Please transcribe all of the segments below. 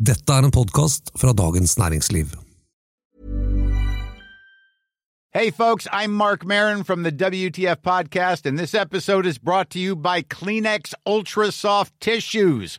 Dette er en podkast fra Dagens Næringsliv. Hey, folks, I'm Mark Marin from the WTF Podcast, and this episode is brought to you by Kleenex Ultra Soft Tissues,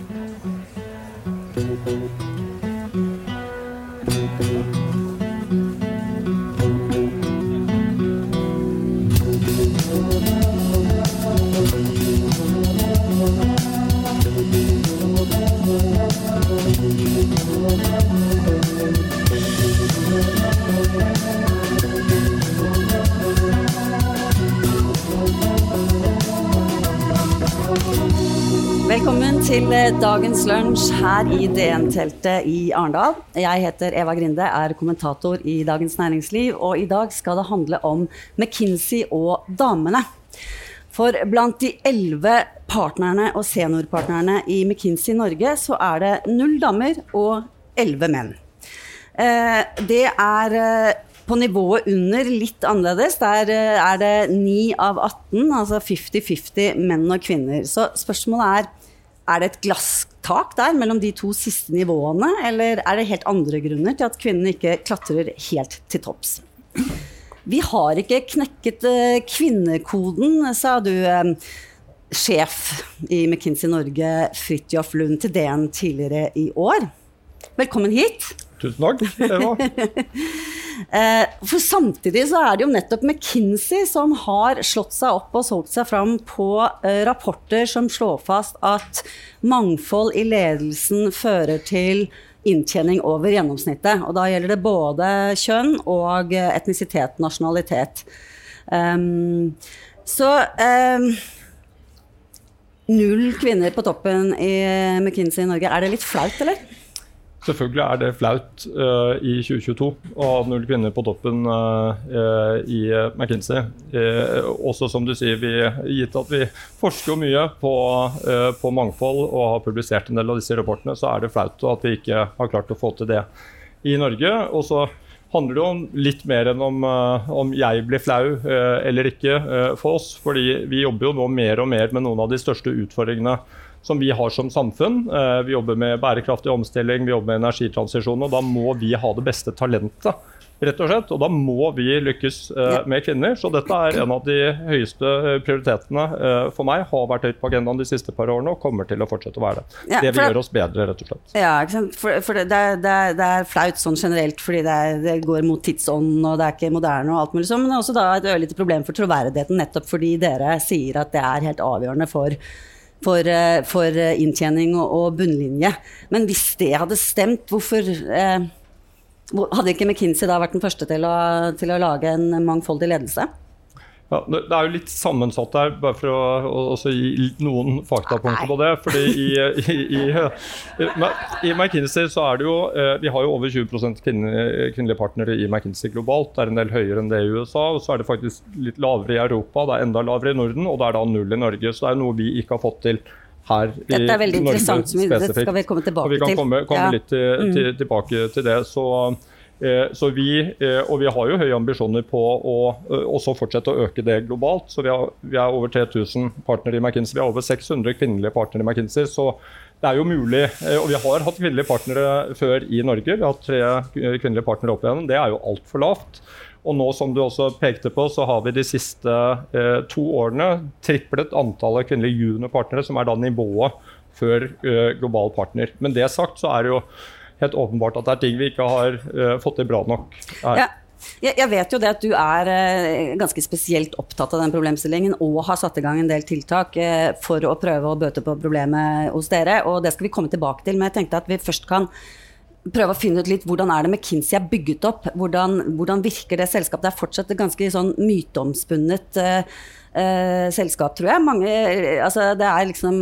Til eh, dagens lunsj her i DN-teltet i Arendal. Jeg heter Eva Grinde, er kommentator i Dagens Næringsliv, og i dag skal det handle om McKinsey og damene. For blant de elleve partnerne og seniorpartnerne i McKinsey Norge, så er det null damer og elleve menn. Eh, det er eh, på nivået under litt annerledes. Der er det 9 av 18, altså 50-50 menn og kvinner. Så spørsmålet er er det et glasstak der mellom de to siste nivåene, eller er det helt andre grunner til at kvinnene ikke klatrer helt til topps? Vi har ikke knekket eh, kvinnekoden, sa du, eh, sjef i McKinsey Norge, Fridtjof Lund, til DN tidligere i år. Velkommen hit. Tusen takk, Eva. Eh, For samtidig så er det jo nettopp McKinsey som har slått seg opp og solgt seg fram på eh, rapporter som slår fast at mangfold i ledelsen fører til inntjening over gjennomsnittet. Og da gjelder det både kjønn og eh, etnisitet, nasjonalitet. Um, så um, null kvinner på toppen i McKinsey i Norge. Er det litt flaut, eller? Selvfølgelig er det flaut uh, i 2022 å ha null kvinner på toppen uh, uh, i McKinsey. også som du sier, vi, gitt at vi forsker mye på, på, mangfold og har publisert en del av disse rapportene, så er det flaut at vi ikke har klart å få til det i Norge. Og så handler det om litt mer enn om, om jeg blir flau eller ikke for oss. fordi vi jobber jo nå mer og mer med noen av de største utfordringene som vi har som samfunn. Eh, vi jobber med bærekraftig omstilling, vi jobber med energitransisjon. og Da må vi ha det beste talentet. Rett Og slett, og da må vi lykkes uh, med kvinner. Så dette er en av de høyeste eh, prioritetene uh, for meg. Har vært høyt på agendaen de siste par årene og kommer til å fortsette å være det. Ja, det vil gjøre oss bedre, rett og slett. Ja? For, for det, det, det, det, er flaut sånn generelt fordi det, går mot tidsånden og det er ikke moderne og alt mulig sånn. Men det er også da et ørlite problem for troverdigheten, nettopp fordi dere sier at det er helt avgjørende for for, eh, for inntjening og, og, bunnlinje. Men hvis det hadde stemt, hvorfor eh, Hadde ikke McKinsey da vært den første til å, til å lage en mangfoldig ledelse? Ja, det er jo litt sammensatt der, bare for å, gi noen faktapunkter på det. fordi i, i, i, i, McKinsey så er det jo eh, Vi har jo over 20 kvinnelige partnere i McKinsey globalt. Det er en del høyere enn det i USA. og Så er det faktisk litt lavere i Europa, det er enda lavere i Norden, og det er da null i Norge. Så det er noe vi ikke har fått til her Dette er veldig Norge interessant, spesifikt. det skal vi komme tilbake til. Vi kan komme, komme ja. litt til, mm. til, tilbake til det. så Eh, så vi, eh, og vi har jo høye ambisjoner på å eh, også fortsette å øke det globalt. så Vi, har, vi er over 3000 partnere i McKinsey. Vi har over 600 kvinnelige partnere i McKinsey. så det er jo mulig, og Vi har hatt kvinnelige partnere før i Norge. Vi har hatt tre kvinnelige partnere opp igjennom. Det er jo altfor lavt. Og nå som du også pekte på, så har vi de siste eh, to årene triplet antallet kvinnelige juniorpartnere, som er da nivået før eh, global partner. Men det sagt så er det jo helt åpenbart at det er ting vi ikke har eh, fått til bra nok her. Ja. Jeg vet jo det at du er uh, ganske spesielt opptatt av den problemstillingen og har satt i gang en del tiltak uh, for å prøve å bøte på problemet hos dere. og Det skal vi komme tilbake til, men jeg tenkte at vi først kan prøve å finne ut litt hvordan er det McKinsey er bygget opp. Hvordan, hvordan virker det selskapet? Det er fortsatt et ganske sånn myteomspunnet eh, selskap, tror jeg. Mange, altså, det, er liksom,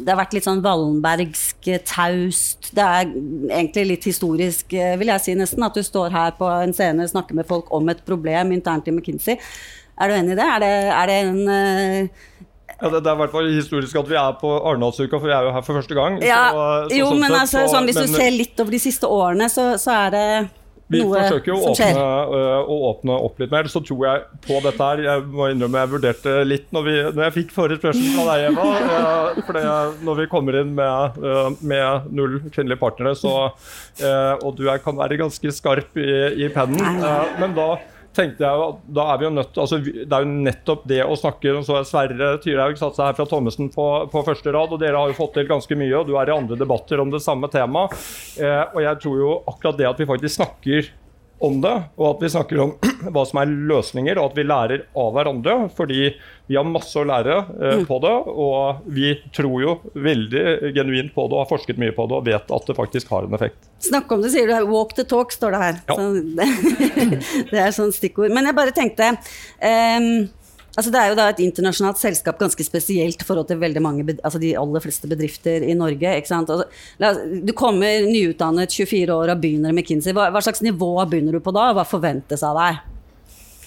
det har vært litt sånn Wallenbergsk, eh, taust. Det er egentlig litt historisk, uh, vil jeg si nesten, at du står her på en scene og snakker med folk om et problem internt i McKinsey. Er du enig i det? Er det, er det en ja, det, det, er i hvert fall historisk at vi er på Arendalsuka, for vi er jo her for første gang. Ja, så, så, jo, sånn men altså, sånn, hvis men, du ser litt over de siste årene, så, så er det vi forsøker jo å åpne, øh, å åpne, opp litt mer. Så tror jeg på dette her Jeg må innrømme jeg vurderte litt når, vi, når jeg fikk forrige spørsmål fra deg, Eva. Øh, for det, når vi kommer inn med, øh, med null kvinnelige partnere, så Og du er, kan være ganske skarp i, i pennen, men da tenkte jeg at da er vi jo nødt altså Det er jo nettopp det å snakke så er Sverre Tyrhaug satt seg her fra Thommessen på, på, første rad, og dere har jo fått til ganske mye, og du er i andre debatter om det samme temaet. Eh, og jeg tror jo akkurat det at vi faktisk snakker om det, og at vi snakker om hva som er løsninger, og at vi lærer av hverandre. Fordi vi har masse å lære eh, mm. på det, og vi tror jo veldig genuint på det og har forsket mye på det og vet at det faktisk har en effekt. Snakk om det, sier du. Walk the talk, står det her. Ja. Det, det, er sånn stikkord. Men jeg bare tenkte um, Altså det er jo da et internasjonalt selskap, ganske spesielt i forhold til veldig mange, altså de aller fleste bedrifter i Norge. ikke sant? Altså, du kommer nyutdannet 24 år og begynner i McKinsey. Hva, hva, slags nivå begynner du på da, og hva forventes av deg?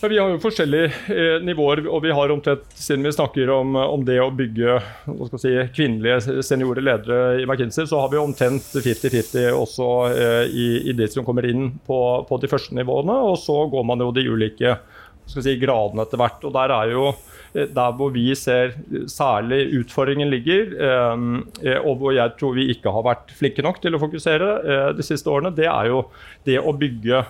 Vi har jo forskjellige eh, nivåer, og vi har omtrent, siden vi snakker om, om det å bygge si, kvinnelige seniore ledere i McKinsey, så har vi omtrent 50-50 også eh, i, i, de som kommer inn på, på de første nivåene. Og så går man jo de ulike skal si, gradene etter hvert. Og der er jo eh, der hvor vi ser særlig utfordringen ligger, eh, og hvor jeg tror vi ikke har vært flinke nok til å fokusere eh, de siste årene, det er jo det å bygge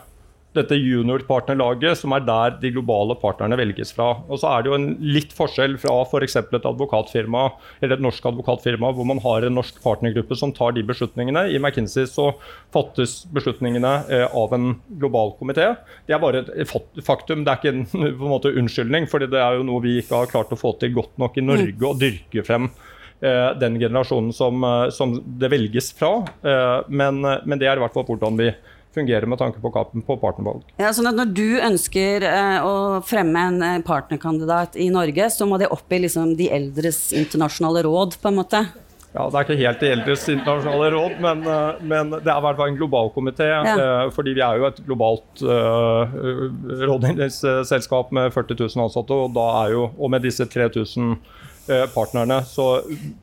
dette juniorpartnerlaget, som er der de globale partnerne velges fra. Og så er det jo en litt forskjell fra f.eks. For et advokatfirma eller et norsk advokatfirma hvor man har en norsk partnergruppe som tar de beslutningene. I McKinsey så fattes beslutningene eh, av en global komité. Det er bare et faktum, det er ikke en, på en måte unnskyldning. for det er jo noe vi ikke har klart å få til godt nok i Norge, å dyrke frem eh, den generasjonen som, eh, som, det velges fra. Men, men det er i hvert fall hvordan vi fungere med tanke på, på partnervalg. Ja, sånn at Når du ønsker eh, å fremme en eh, partnerkandidat i Norge, så må det opp i liksom, de eldres internasjonale råd, på en måte? Ja, Det er ikke helt de eldres internasjonale råd, men, eh, men det er i hvert fall en global komité. Ja. Fordi vi er jo et globalt uh, rådgivningsselskap med 40 000 ansatte, og, da er jo, og med disse 3000 Eh, partnerne, så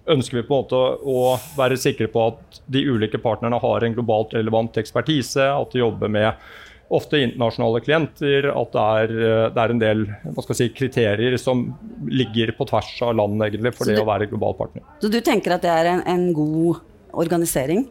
ønsker vi på en måte å være sikre på at de ulike partnerne har en globalt relevant ekspertise, at de jobber med ofte internasjonale klienter, at det er, eh, det er en del si, kriterier som ligger på tvers av land egentlig, for så det du, å være global partner. Så du tenker at det er en, en god organisering?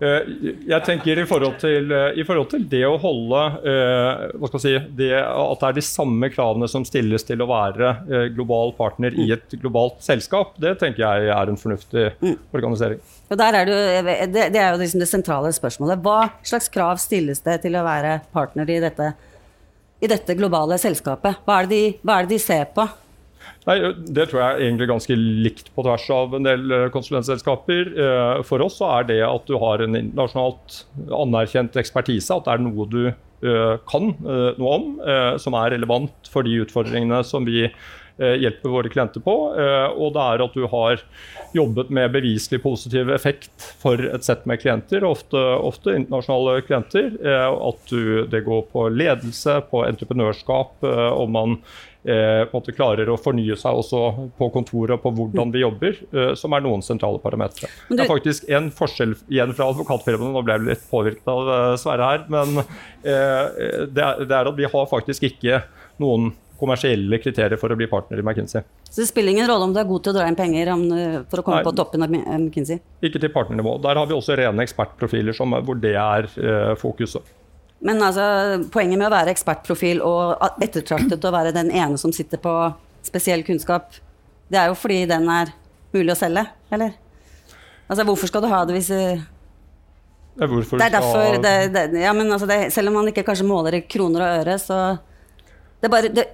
Eh, jeg tenker i forhold til, eh, i forhold til det å holde eh, hva skal si, det, At det er de samme kravene som stilles til å være global partner i et globalt selskap, det tenker jeg er en fornuftig mm. organisering. Og er det, det, er jo liksom det sentrale spørsmålet. Hva slags krav stilles det til å være partner i dette, i dette globale selskapet? Hva er, de, hva er det de ser på? Nei, Det tror jeg er egentlig ganske likt på tvers av en del eh, konsulentselskaper. Eh, for oss så er det at du har en internasjonalt anerkjent ekspertise, at det er noe du eh, kan noe om, som er relevant for de utfordringene som vi hjelper våre klienter på. Og det er at du har jobbet med beviselig positiv effekt for et sett med klienter, ofte, ofte internasjonale klienter. At du, det går på ledelse, på entreprenørskap, om man eh, måte klarer å fornye seg også på kontoret og på hvordan vi jobber, eh, som er noen sentrale parametere. Du... Det er faktisk en forskjell igjen fra advokatfirmaene, nå ble jeg litt påvirket av Sverre her, men eh, det, er, det, er, at vi har faktisk ikke noen kommersielle kriterier for å bli partner i McKinsey. Så det spiller ingen rolle om du er god til å dra inn penger om, for å komme Nei, på toppen av McKinsey? Ikke til partnernivå. Der har vi også rene ekspertprofiler som, hvor det er eh, fokuset. Men altså, poenget med å være ekspertprofil og ettertraktet å være den ene som sitter på spesiell kunnskap, det er jo fordi den er mulig å selge, eller? Altså, hvorfor skal du ha det hvis det er derfor det, det, ja, men altså det, Selv om man ikke kanskje måler i kroner og øre, så det bare det,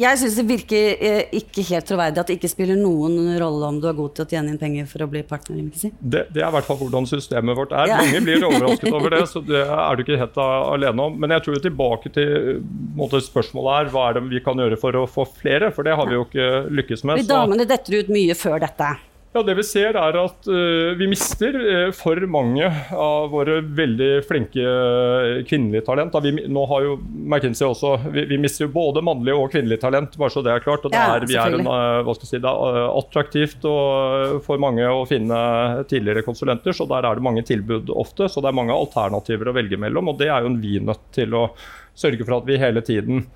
Jeg syns det virker eh, ikke helt troverdig at det ikke spiller noen rolle om du er god til å tjene inn penger for å bli partner i McKinsey. Det, det er i hvert fall hvordan systemet vårt er. Ja. Mange blir overrasket over det, så det er du ikke helt alene om. Men jeg tror tilbake til måte, spørsmålet er hva er det vi kan gjøre for å få flere, for det har vi jo ikke lykkes med. Vi damene detter ut mye før dette. Ja, Det vi ser er at uh, vi mister uh, for mange av våre veldig flinke uh, kvinnelige talent. Vi, nå har jo McKinsey også, vi, vi mister jo både mannlige og kvinnelige talent, bare så det er klart. og det Ja, er, vi er en, si, Det er attraktivt og, for mange å finne tidligere konsulenter, så der er det mange tilbud ofte. Så det er mange alternativer å velge mellom, og det er jo en vi nødt til å sørge for at vi hele tiden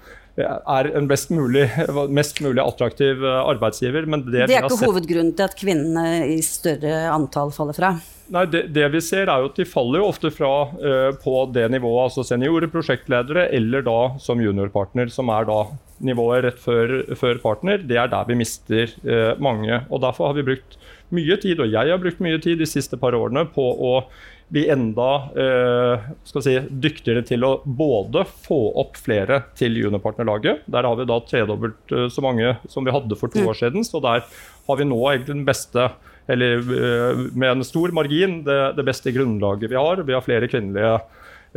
er en best mulig, mest mulig attraktiv eh, arbeidsgiver. Men det, Det er ikke sett hovedgrunnen til at kvinnene i større antall faller fra. Nei, det, det vi ser er jo at De faller jo ofte fra uh, på det nivået, altså seniorer, prosjektledere, eller da som juniorpartner, som er da nivået rett før, før partner. Det er der vi mister uh, mange. og Derfor har vi brukt mye tid, og jeg har brukt mye tid de siste par årene på å bli enda eh, skal si, dyktigere til å både få opp flere til juniorpartnerlaget. Der har vi da tredobbelt eh, så mange som vi hadde for to år siden. Så der har vi nå egentlig den beste eller eh, med en stor margin det, det beste grunnlaget vi har. Vi har flere kvinnelige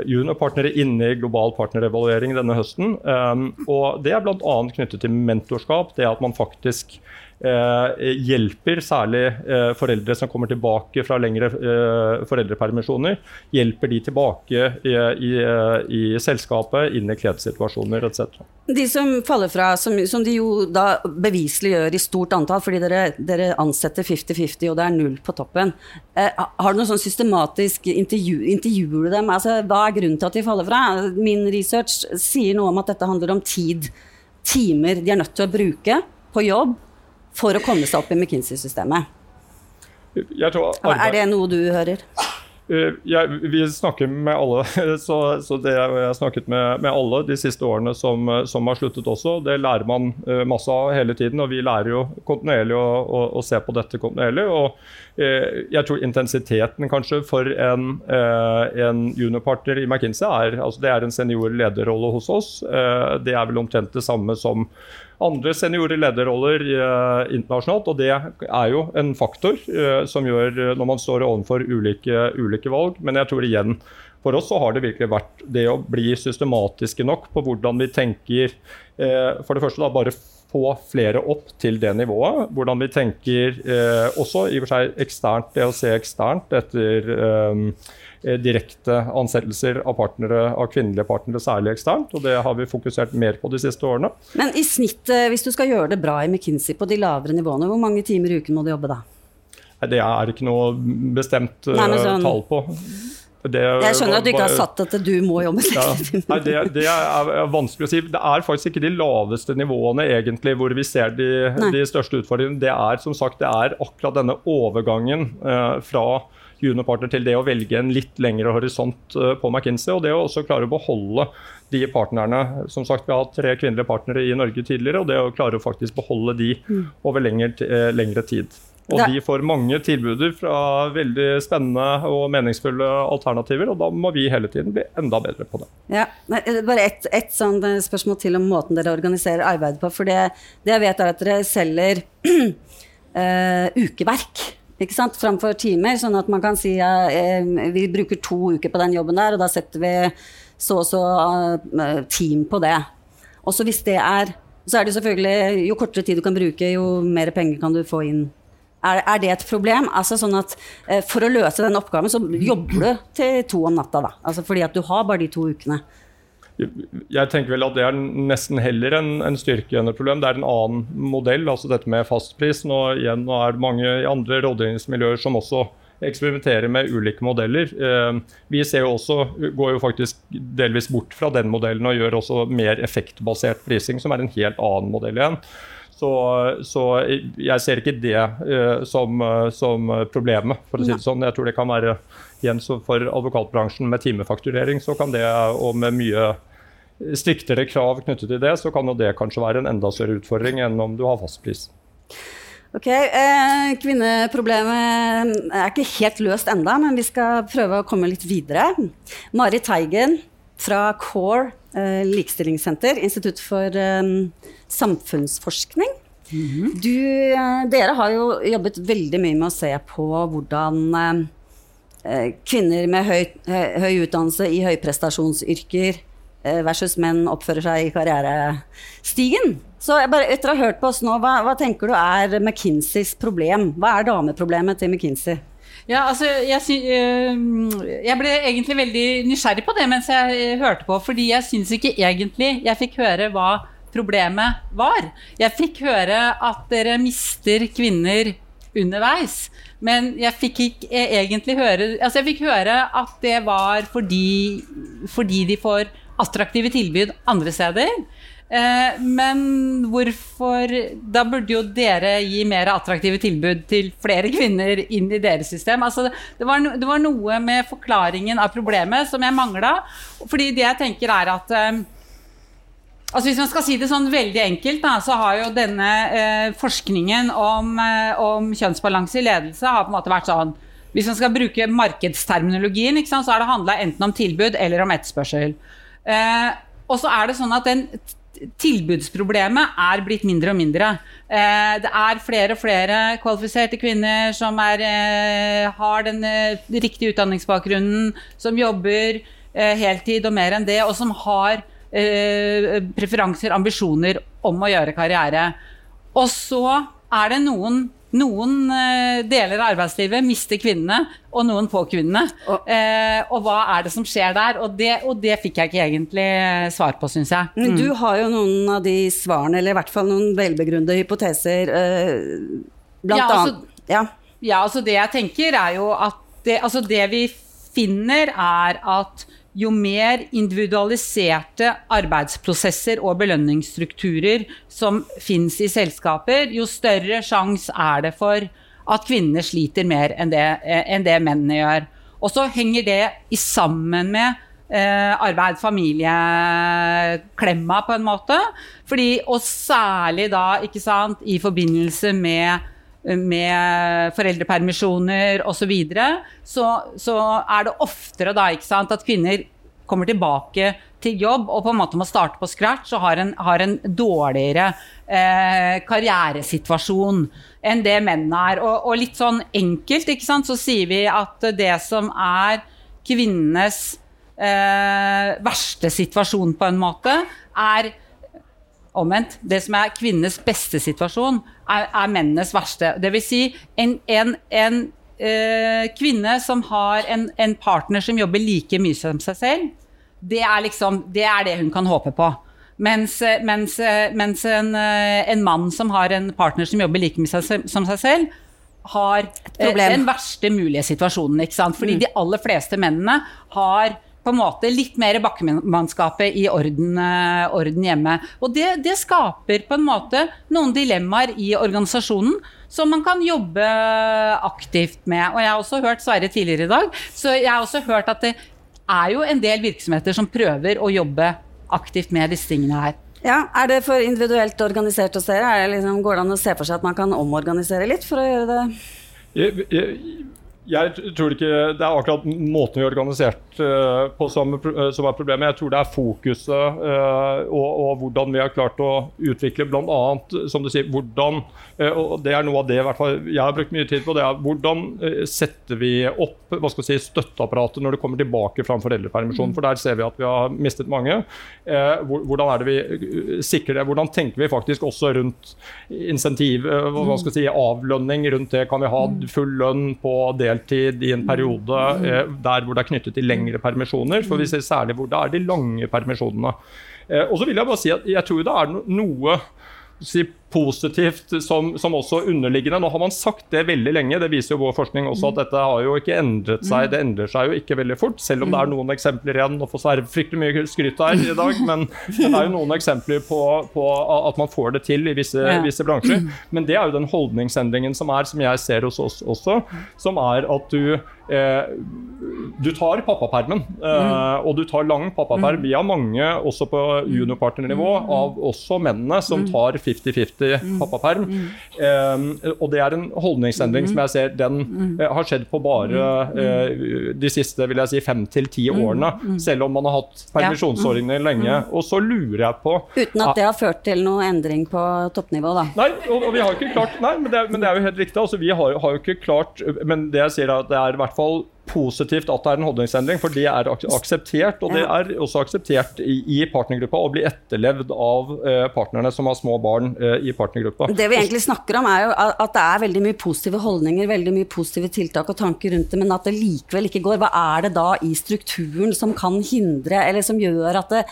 juniorpartnere inne i global partnerevaluering denne høsten. Um, og Det er bl.a. knyttet til mentorskap. Det at man faktisk hjelper særlig eh, foreldre som kommer tilbake fra lengre eh, foreldrepermisjoner. Hjelper de tilbake i, i, i selskapet, inn i kledssituasjoner etc. De som faller fra, som, som de jo da beviselig gjør i stort antall, fordi dere, dere ansetter 50-50 og det er null på toppen. Eh, har du noe sånn systematisk intervju, intervjuer du dem? Altså, hva er grunnen til at de faller fra? Min research sier noe om at dette handler om tid, timer de er nødt til å bruke på jobb for å komme seg opp i McKinsey-systemet. Er det noe du hører? Uh, jeg, vi snakker med alle, så, så det, jeg har snakket med, med alle de siste årene som, som har sluttet også. Det lærer man uh, masse av hele tiden, og vi lærer jo kontinuerlig å, å, å se på dette kontinuerlig. og uh, Jeg tror intensiteten kanskje for en, uh, en juniorpartner i McKinsey er altså det er en senior lederrolle hos oss. Det er vel omtrent det samme som andre seniore lederroller eh, internasjonalt. Og det er jo en faktor eh, som gjør eh, når man står overfor ulike, ulike valg. Men jeg tror igjen for oss så har det virkelig vært det å bli systematiske nok på hvordan vi tenker eh, For det første da bare få flere opp til det nivået. Hvordan vi tenker eh, også i og for seg eksternt, det å se eksternt etter eh, direkte ansettelser av partnere, av kvinnelige partnere, særlig eksternt. og Det har vi fokusert mer på de siste årene. Men i snitt, eh, hvis du skal gjøre det bra i McKinsey på de lavere nivåene, hvor mange timer i uken må du jobbe da? Nei, Det er ikke noe bestemt Nei, eh, sånn- tall på. Det, Jeg skjønner at du ikke har satt at du må jobbe ja. Nei, det, det er er vanskelig å si. Det er faktisk ikke de laveste nivåene egentlig hvor vi ser de, de største utfordringene. Det er som sagt, det er akkurat denne overgangen eh, fra juniorpartner til det å velge en litt lengre horisont eh, på McKinsey. Og det å også klare å beholde de partnerne. Som sagt, Vi har hatt tre kvinnelige partnere i Norge tidligere, og det å klare å faktisk beholde de over lengre, eh, lengre tid. Og de får mange tilbuder fra veldig spennende og meningsfulle alternativer, og da må vi hele tiden bli enda bedre på det. Ja, eh, bare ett et sånt eh, spørsmål til om måten dere organiserer arbeidet på. For det, det jeg vet er at dere selger uh, ukeverk. Ikke sant? Framfor timer, sånn at man kan si ja, eh, vi bruker to uker på den jobben der, og da setter vi så og så eh, team på det. Og så hvis det er Så er det selvfølgelig Jo kortere tid du kan bruke, jo mer penger kan du få inn. Er, er det et problem? Altså sånn at eh, For å løse den oppgaven, så jobber du til to om natta, da. Altså fordi at du har bare de to ukene. Jeg tenker vel at det er nesten heller en, en styrke enn et problem. Det er en annen modell, altså dette med fastpris. Nå, igjen, nå er det mange i andre rådgivningsmiljøer som også eksperimenterer med ulike modeller. Eh, vi ser jo også, går jo faktisk delvis bort fra den modellen og gjør også mer effektbasert prising, som er en helt annen modell igjen. Så, så jeg ser ikke det eh, som, eh, som problemet, for å si det sånn. Jeg tror det kan være igjen for advokatbransjen med timefakturering, så kan det, og med mye striktere krav knyttet til det, så kan jo det kanskje være en enda større utfordring enn om du har fastpris. Ok, eh, Kvinneproblemet er ikke helt løst enda, men vi skal prøve å komme litt videre. Mari Teigen, fra CORE, eh, likestillingssenter, Institutt for eh, samfunnsforskning. du, eh, dere har jo jobbet veldig mye med å se på hvordan eh, kvinner med høy, høy, utdannelse i høyprestasjonsyrker eh, versus menn oppfører seg i karrierestigen. Så bare, etter å ha hørt på oss nå, hva, hva tenker du er McKinseys problem? Hva er dameproblemet til McKinsey? Ja, altså, jeg, øh, jeg, ble egentlig veldig nysgjerrig på det mens jeg hørte på, fordi jeg syns ikke egentlig jeg fikk høre hva problemet var. Jeg fikk høre at dere mister kvinner underveis, men jeg fikk ikke egentlig høre Altså, jeg fikk høre at det var fordi, fordi de får attraktive tilbud andre steder. Eh, men hvorfor Da burde jo dere gi mer attraktive tilbud til flere kvinner inn i deres system. Altså, det, var, det var noe med forklaringen av problemet som jeg mangla. Fordi det jeg tenker er at eh, Altså Hvis man skal si det sånn veldig enkelt, da, så har jo denne eh, forskningen om, eh, om, kjønnsbalanse i ledelse har på en måte vært sånn Hvis man skal bruke markedsterminologien, så har det handla enten om tilbud eller om etterspørsel. Eh, og så er det sånn at den tilbudsproblemet er blitt mindre og mindre. Eh, det er flere og flere kvalifiserte kvinner som er, eh, har den eh, riktige utdanningsbakgrunnen, som jobber heltid og mer enn det, og som har eh, preferanser, ambisjoner om å gjøre karriere. Og så er det noen noen eh, deler av arbeidslivet mister kvinnene, og noen får kvinnene. Og, eh, og hva er det som skjer der? Og det, og det fikk jeg ikke egentlig svar på, syns jeg. Men du mm. har jo noen av de svarene, eller i hvert fall noen velbegrunnede hypoteser, eh, blant ja, altså, annet. Ja. ja, altså det jeg tenker er jo at det, altså det vi finner, er at jo mer individualiserte arbeidsprosesser og belønningsstrukturer som finnes i selskaper, jo større sjanse er det for at kvinner sliter mer enn det, eh, enn det mennene gjør. Og så henger det i sammen med eh, arbeid-familie-klemma, på en måte. Fordi, og særlig da, ikke sant, i forbindelse med med foreldrepermisjoner osv., så, videre, så så er det oftere da, sant, at kvinner kommer tilbake til jobb og på en måte må starte på scratch og har en, har en dårligere eh, karrieresituasjon enn det mennene er. Og, og, litt sånn enkelt sant, så sier vi at det som er kvinnenes eh, verste situasjon, på en måte, er omvendt. Det som er kvinnenes beste situasjon, er, er mennenes verste. Det vil si en, en, en eh, kvinne som har en, en, partner som jobber like mye som seg selv, det er liksom det, er det hun kan håpe på. Mens, mens, mens en, en, mann som har en partner som jobber like mye som seg selv, har den verste mulige situasjonen. Ikke sant? Fordi mm. de aller fleste mennene har på en måte litt mer bakkemannskapet i orden, eh, orden hjemme. Og det, det, skaper på en måte noen dilemmaer i organisasjonen som man kan jobbe aktivt med. Og jeg har også hørt Sverre tidligere i dag, så jeg har også hørt at det er jo en del virksomheter som prøver å jobbe aktivt med disse tingene her. Ja, Er det for individuelt organisert hos dere? Liksom, går det an å se for seg at man kan omorganisere litt for å gjøre det? Jeg, jeg, jeg tror ikke det er akkurat måten vi er organisert uh, på som, uh, som, er problemet. Jeg tror det er fokuset uh, og, og, hvordan vi har klart å utvikle bl.a. som du sier, hvordan og Det er noe av det jeg har brukt mye tid på. det er Hvordan setter vi opp hva skal si, støtteapparatet når det kommer tilbake fra en foreldrepermisjon? For der ser vi at vi har mistet mange. hvordan er det vi sikrer det? Hvordan tenker vi faktisk også rundt insentiv, hva skal si, avlønning rundt det? Kan vi ha full lønn på del deltid i en periode eh, der hvor det er knyttet til lengre permisjoner. For vi ser særlig hvor det er de lange permisjonene. Eh, og så vil Jeg bare si at jeg tror det er noe si, positivt som, som, også underliggende. Nå har man sagt det veldig lenge, det viser jo vår forskning også at dette har jo ikke endret seg. Det endrer seg jo ikke veldig fort, selv om det er noen eksempler igjen. Nå får Sverre fryktelig mye skryt her i dag, men det er jo noen eksempler på, på at man får det til i visse, ja. visse, bransjer. Men det er jo den holdningsendringen som er, som jeg ser hos oss også, som er at du eh, du tar pappapermen, eh, og du tar lang pappaperm. Vi har mange også på juniorpartnernivå av også mennene som tar 50-50 riktig pappaperm. Um, og det er en holdningsendring som jeg ser. Den eh, har skjedd på bare eh, de siste vil jeg si, fem til ti årene. Selv om man har hatt permisjonsordninger lenge. Og så lurer jeg på Uten at det har ført til noe endring på toppnivå, da. Nei, og, og vi har ikke klart Nei, men det, men det er jo helt riktig. Altså, vi har, har jo ikke klart Men det jeg sier er at det er i hvert fall positivt at det er en holdningsendring, for det er ak akseptert. Og det er også akseptert i, i partnergruppa å bli etterlevd av eh, partnerne som har små barn eh, i partnergruppa. Det vi egentlig snakker om, er jo at det er veldig mye positive holdninger, veldig mye positive tiltak og tanker rundt det, men at det likevel ikke går. Hva er det da i strukturen som kan hindre, eller som gjør at det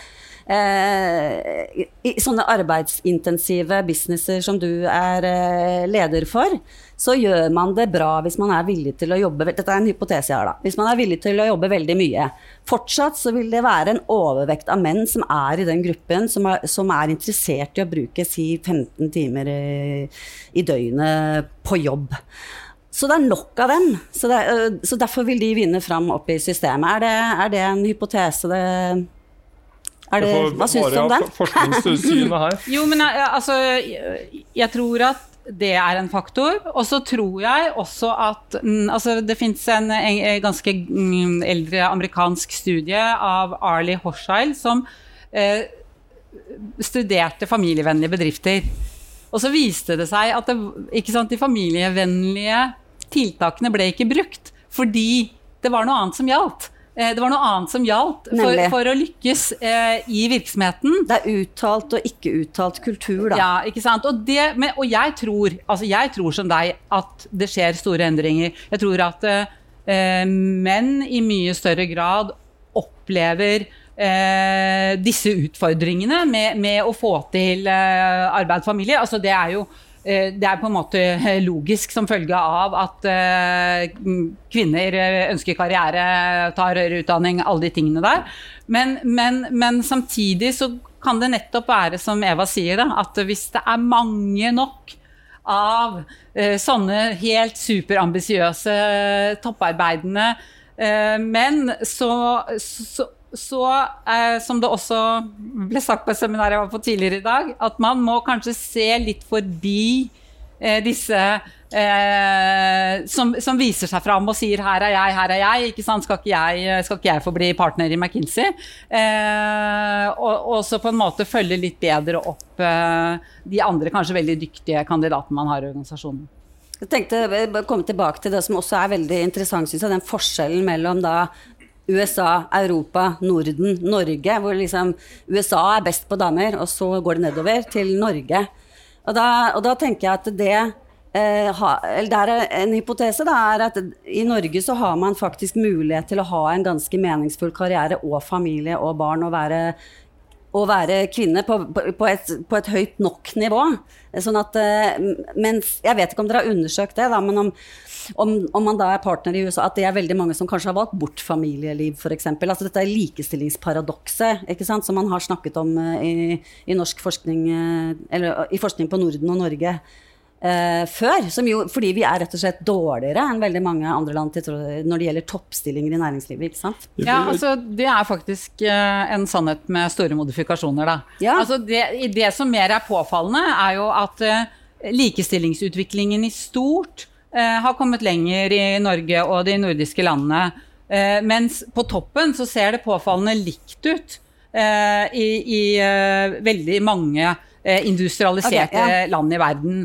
eh, i sånne arbeidsintensive businesser som du er eh, leder for, så gjør man det bra hvis man er villig til å jobbe Dette er en hypotese jeg har, da. Hvis man er villig til å jobbe veldig mye. Fortsatt så vil det være en overvekt av menn som er i den gruppen, som er, som er interessert i å bruke si 15 timer i, i døgnet på jobb. Så det er nok av dem. Så, det, er- så derfor vil de vinne fram opp i systemet. Er det, er det en hypotese det er det, Hva syns du om den? Forskningssynet her. Jo, men jeg, altså jeg tror at det er en faktor. Og så tror jeg også at mm, altså Det fins en, en, ganske mm, eldre amerikansk studie av Arlie Horsheil som eh, studerte familievennlige bedrifter. Og så viste det seg at det, sant, de familievennlige tiltakene ble ikke brukt fordi det var noe annet som gjaldt. Eh, Det var noe annet som gjaldt for, for å lykkes eh, i virksomheten. Det er uttalt og ikke uttalt kultur, da. Ja, ikke sant? Og, det, men, og jeg tror, altså jeg tror som deg at det skjer store endringer. Jeg tror at eh, menn i mye større grad opplever eh, disse utfordringene med, med å få til eh, arbeid og familie. Altså det er jo eh, det er på en måte logisk som følge av at eh, kvinner eh, ønsker karriere, tar høyere utdanning, alle de tingene der. Men, men, men samtidig så kan det nettopp være som Eva sier, da, at hvis det er mange nok av eh, sånne helt superambisiøse, topparbeidende eh, menn, så, så, så eh, som det også ble sagt på et seminar jeg var på tidligere i dag, at man må kanskje se litt forbi eh, disse eh, som, som viser seg fram og sier 'her er jeg, her er jeg', ikke sant? Skal ikke jeg, skal ikke jeg få bli partner i McKinsey? Eh, og, og så på en måte følge litt bedre opp eh, de andre kanskje veldig dyktige kandidatene man har i organisasjonen. Jeg tenkte å komme tilbake til det som også er veldig interessant, synes jeg, den forskjellen mellom da USA, Europa, Norden, Norge, hvor liksom USA er best på damer, og så går det nedover til Norge. Og da, og da tenker jeg at det eh, ha, det er en hypotese da, er at i Norge så har man faktisk mulighet til å ha en ganske meningsfull karriere og familie og barn og være å være kvinne på, på, et, på et høyt nok nivå. Sånn at, eh, mens, jeg vet ikke om dere har undersøkt det, da, men om, om, om man da er partner i USA, at det er veldig mange som kanskje har valgt bort familieliv, f.eks. Altså, dette er likestillingsparadokset som man har snakket om eh, i, i forskning, eh, eller i forskning på Norden og Norge eh, før. Som jo, fordi vi er rett og slett dårligere enn veldig mange andre land til, når det gjelder toppstillinger i næringslivet. ikke sant? Ja, altså Det er faktisk uh, en sannhet med store modifikasjoner, da. Ja. Altså det, det som mer er påfallende, er jo at uh, likestillingsutviklingen i stort har kommet lenger i Norge og de nordiske landene. Eh, mens på toppen så ser det påfallende likt ut eh, i, i veldig mange industrialiserte okay, ja. land i verden.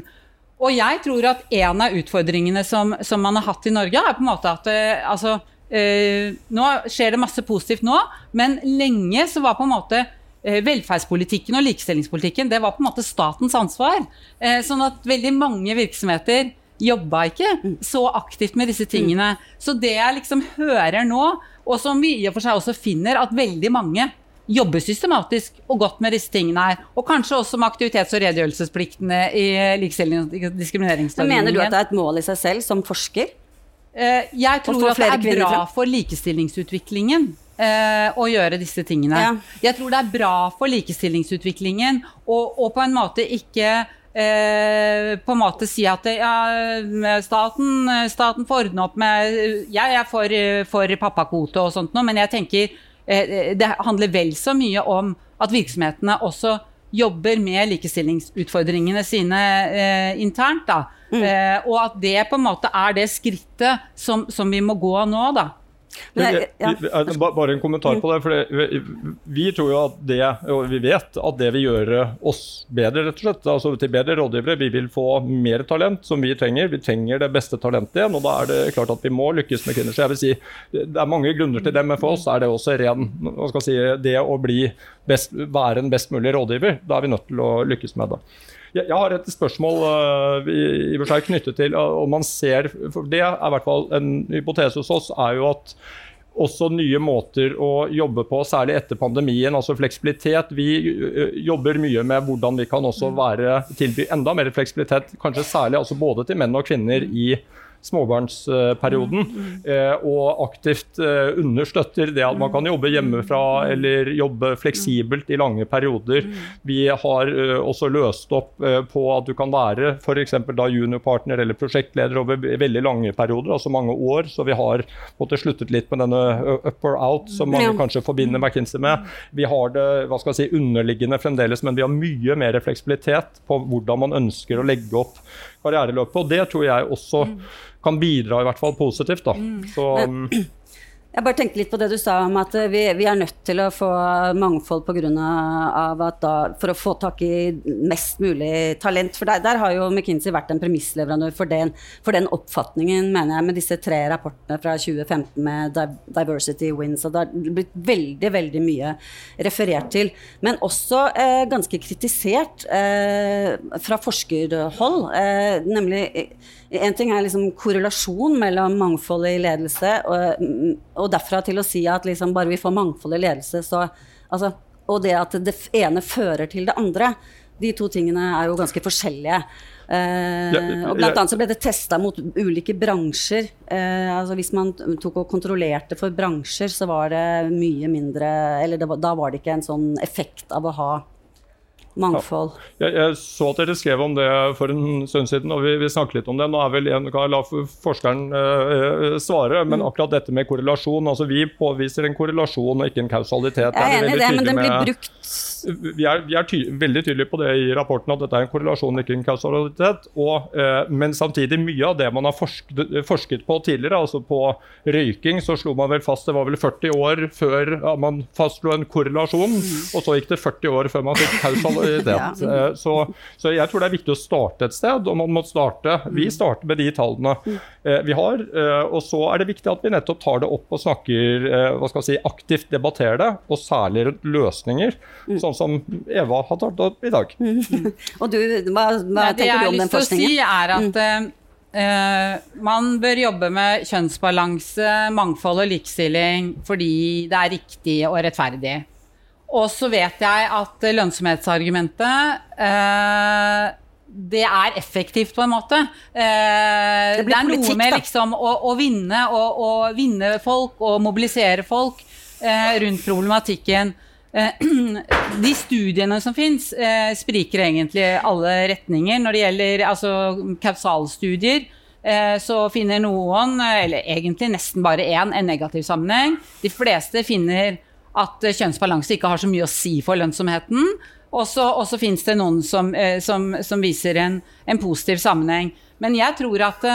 Og jeg tror at en av utfordringene som, som man har hatt i Norge, er på en måte at eh, altså, eh, Nå skjer det masse positivt nå, men lenge så var på en måte eh, velferdspolitikken og likestillingspolitikken det var på en måte statens ansvar. Eh, sånn at veldig mange virksomheter jobba ikke så aktivt med disse tingene. Så det jeg liksom hører nå, og som vi i og for seg også finner, at veldig mange jobber systematisk og godt med disse tingene her. Og kanskje også med aktivitets- og redegjørelsespliktene i likestillings- og diskrimineringslovgivningen. mener du at det er et mål i seg selv som forsker? Eh, Jeg tror at det er bra frem? for likestillingsutviklingen eh, å gjøre disse tingene. Ja. Jeg tror det er bra for likestillingsutviklingen å og på en måte ikke eh, på en måte si at ja, staten, staten får ordne opp med Jeg er for, for pappakvote og sånt noe, men jeg tenker det handler vel så mye om at virksomhetene også jobber med likestillingsutfordringene sine eh, internt. da. Mm. Eh, og at det på en måte er det skrittet som, som vi må gå nå. da. Men jeg- ja. Vi- Bare en kommentar på det. for vi, vi tror jo at det, og vi vet at det vil gjøre oss bedre, rett og slett. Altså til bedre rådgivere. Vi vil få mer talent som vi trenger. Vi trenger det beste talentet igjen. Og da er det klart at vi må lykkes med kvinner. Så jeg vil si det er mange grunner til det, men for oss er det også ren hva skal si, Det å bli best, være en best mulig rådgiver, da er vi nødt til å lykkes med det. Jeg, jeg har et spørsmål uh, i, i seg knyttet til uh, om man ser for Det er i hvert fall en hypotese hos oss, er jo at også nye måter å jobbe på, særlig etter pandemien, altså fleksibilitet. Vi jobber mye med hvordan vi kan også være, tilby enda mer fleksibilitet, kanskje særlig altså både til menn og kvinner i småbarnsperioden, eh, og aktivt eh, understøtter det at man kan jobbe hjemmefra eller jobbe fleksibelt i lange perioder. Vi har eh, også løst opp på at du kan være f.eks. juniorpartner eller prosjektleder over veldig lange perioder, altså mange år. Så vi har måtte sluttet litt med denne up or out som mange kanskje forbinder McKinsey med. Vi har det hva skal jeg si, underliggende fremdeles, men vi har mye mer fleksibilitet på hvordan man ønsker å legge opp karriereløpet. Og det tror jeg også kan bidra i hvert fall positivt. da. Så um, Jeg bare tenkte litt på det du sa om at eh, vi, vi er nødt til å få mangfold på grunn av at da, for å få tak i mest mulig talent. For der, der har jo McKinsey vært en premissleverandør for den, for den oppfatningen, mener jeg, med disse tre rapportene fra 2015 med Diversity Wins. Og det har blitt veldig, veldig mye referert til. Men også eh, ganske kritisert eh, fra forskerhold. Eh, nemlig en ting er liksom korrelasjon mellom mangfold i ledelse, og, og derfra til å si at liksom bare vi får mangfold i ledelse, så altså, Og det at det ene fører til det andre. De to tingene er jo ganske forskjellige. Eh, og blant annet så ble det testa mot ulike bransjer. Eh, altså hvis man tok og kontrollerte for bransjer, så var det mye mindre Eller det var, da var det ikke en sånn effekt av å ha mangfold. jeg, jeg så at dere skrev om det for en stund siden, og vi, vi snakket litt om det. Nå er vel en, kan jeg la forskeren uh, svare, men akkurat dette med korrelasjon altså Vi påviser en korrelasjon og ikke en kausalitet. Jeg er enig i det, men den blir brukt vi er, vi er ty veldig tydelige på det i rapporten, at dette er en korrelasjon, ikke en kausalitet. Og, eh, men samtidig, mye av det man har forsket, forsket på tidligere, altså på røyking, så slo man vel fast det var vel 40 år før ja, man fastslo en korrelasjon, og så gikk det 40 år før man fikk kausalitet. Ja. Eh, så, så jeg tror det er viktig å starte et sted, og man må starte Vi starter med de tallene eh, vi har, eh, og så er det viktig at vi nettopp tar det opp og snakker eh, hva skal vi si, aktivt debatterer det, og særlig løsninger. løsninger, sånn som Eva har tatt opp i dag. Og du, hva, hva Nei, det tenker jeg du har om den lyst til å si, er at mm. Uh, man bør jobbe med kjønnsbalanse, mangfold og likestilling fordi det er riktig og rettferdig. Og så vet jeg at lønnsomhetsargumentet uh, det er effektivt, på en måte. Uh, Det det, er noe med da. liksom å, å vinne og, å, vinne folk og mobilisere folk eh, rundt problematikken. Eh, de studiene som fins, eh, spriker egentlig alle retninger. Når det gjelder altså, kausalstudier, eh, så finner noen, eller egentlig nesten bare én, en negativ sammenheng. De fleste finner at kjønnsbalanse ikke har så mye å si for lønnsomheten. Og så fins det noen som, som, som viser en, en positiv sammenheng. Men jeg tror at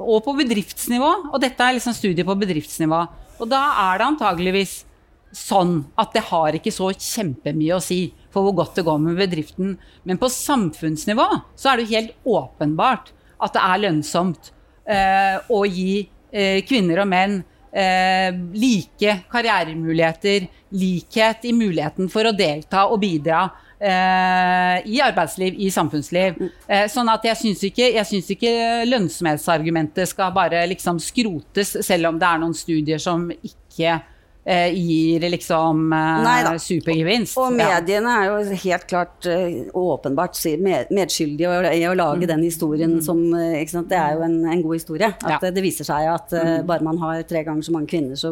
Og på bedriftsnivå, og dette er liksom studier på bedriftsnivå, og da er det antageligvis sånn at det har ikke så kjempemye å si for hvor godt det går med bedriften. Men på samfunnsnivå så er det helt åpenbart at det er lønnsomt eh, å gi eh, kvinner og menn eh, like karrieremuligheter, likhet i muligheten for å delta og bidra eh, i arbeidsliv, i samfunnsliv. Eh, sånn at jeg syns ikke, ikke lønnsomhetsargumentet skal bare liksom skrotes, selv om det er noen studier som ikke gir liksom eh, Neida. supergevinst. Og og mediene er jo helt klart eh, åpenbart med- medskyldige i å- lage mm. den historien som eh, ikke sant? Det er jo en, en god historie. At Mm. Ja. Mm. eh, det viser seg at eh, bare man har tre ganger så mange kvinner, så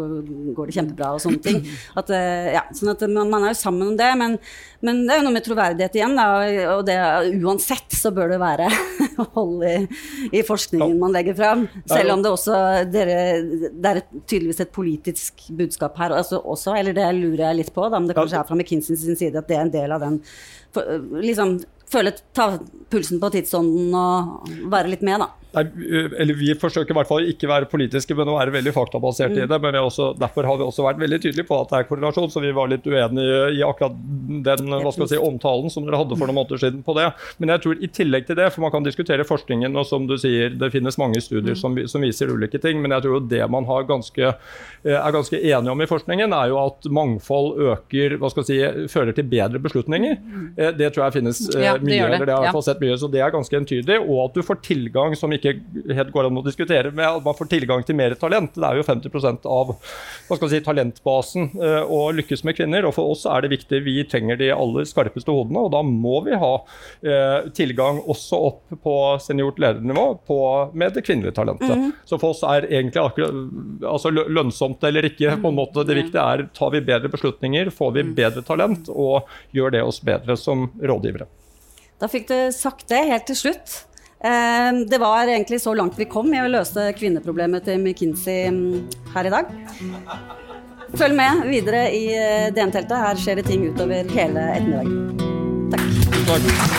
går det kjempebra og sånne ting. At, eh, ja, sånn at man, man er jo sammen om det, men, men det er jo noe med troverdighet igjen. Da, og det, uansett så bør det være hold i, i forskningen man legger fram. Selv om det også dere, det er tydeligvis et politisk budskap her altså, også, eller det lurer jeg litt på, da, om det kanskje er fra McKinsey sin side at det er en del av den for, liksom føle, ta pulsen på tidsånden og være litt med, da. Nei, eller Vi forsøker i hvert fall ikke være politiske, men å være veldig faktabasert i det. men vi også, Derfor har vi også vært veldig tydelige på at det er korrelasjon, så vi var litt uenige i akkurat den hva skal si, omtalen som dere hadde for noen måneder siden på det. Men jeg tror i tillegg til det, for man kan diskutere forskningen, og som du sier, det finnes mange studier som, som viser ulike ting, men jeg tror jo det man har ganske, eh, er ganske enige om i forskningen, er jo at mangfold øker, hva skal jeg si, fører til bedre beslutninger. Eh, Det tror jeg finnes eh, Ja, mye, gjør det, eller det har jeg ja. sett mye, så det er ganske entydig. Og at du får tilgang, som ikke helt går an å diskutere, med at man får tilgang til mer talent. Det er jo 50% av si, talentbasen eh, å lykkes med kvinner. Og for oss er det viktig, vi trenger de aller skarpeste hodene, og da må vi ha eh, tilgang også opp på seniort ledernivå på, med det kvinnelige talentet. Så for oss er egentlig akkurat altså lønnsomt eller ikke, på en måte det viktige er tar vi bedre beslutninger, får vi bedre talent, og gjør det oss bedre som rådgivere. Da fikk du sagt det helt til slutt. Eh, Det var egentlig så langt vi kom i å løse kvinneproblemet til McKinsey mm, her i dag. Følg med videre i eh, DN-teltet. Her skjer det ting utover hele ettermiddagen. Takk. Takk.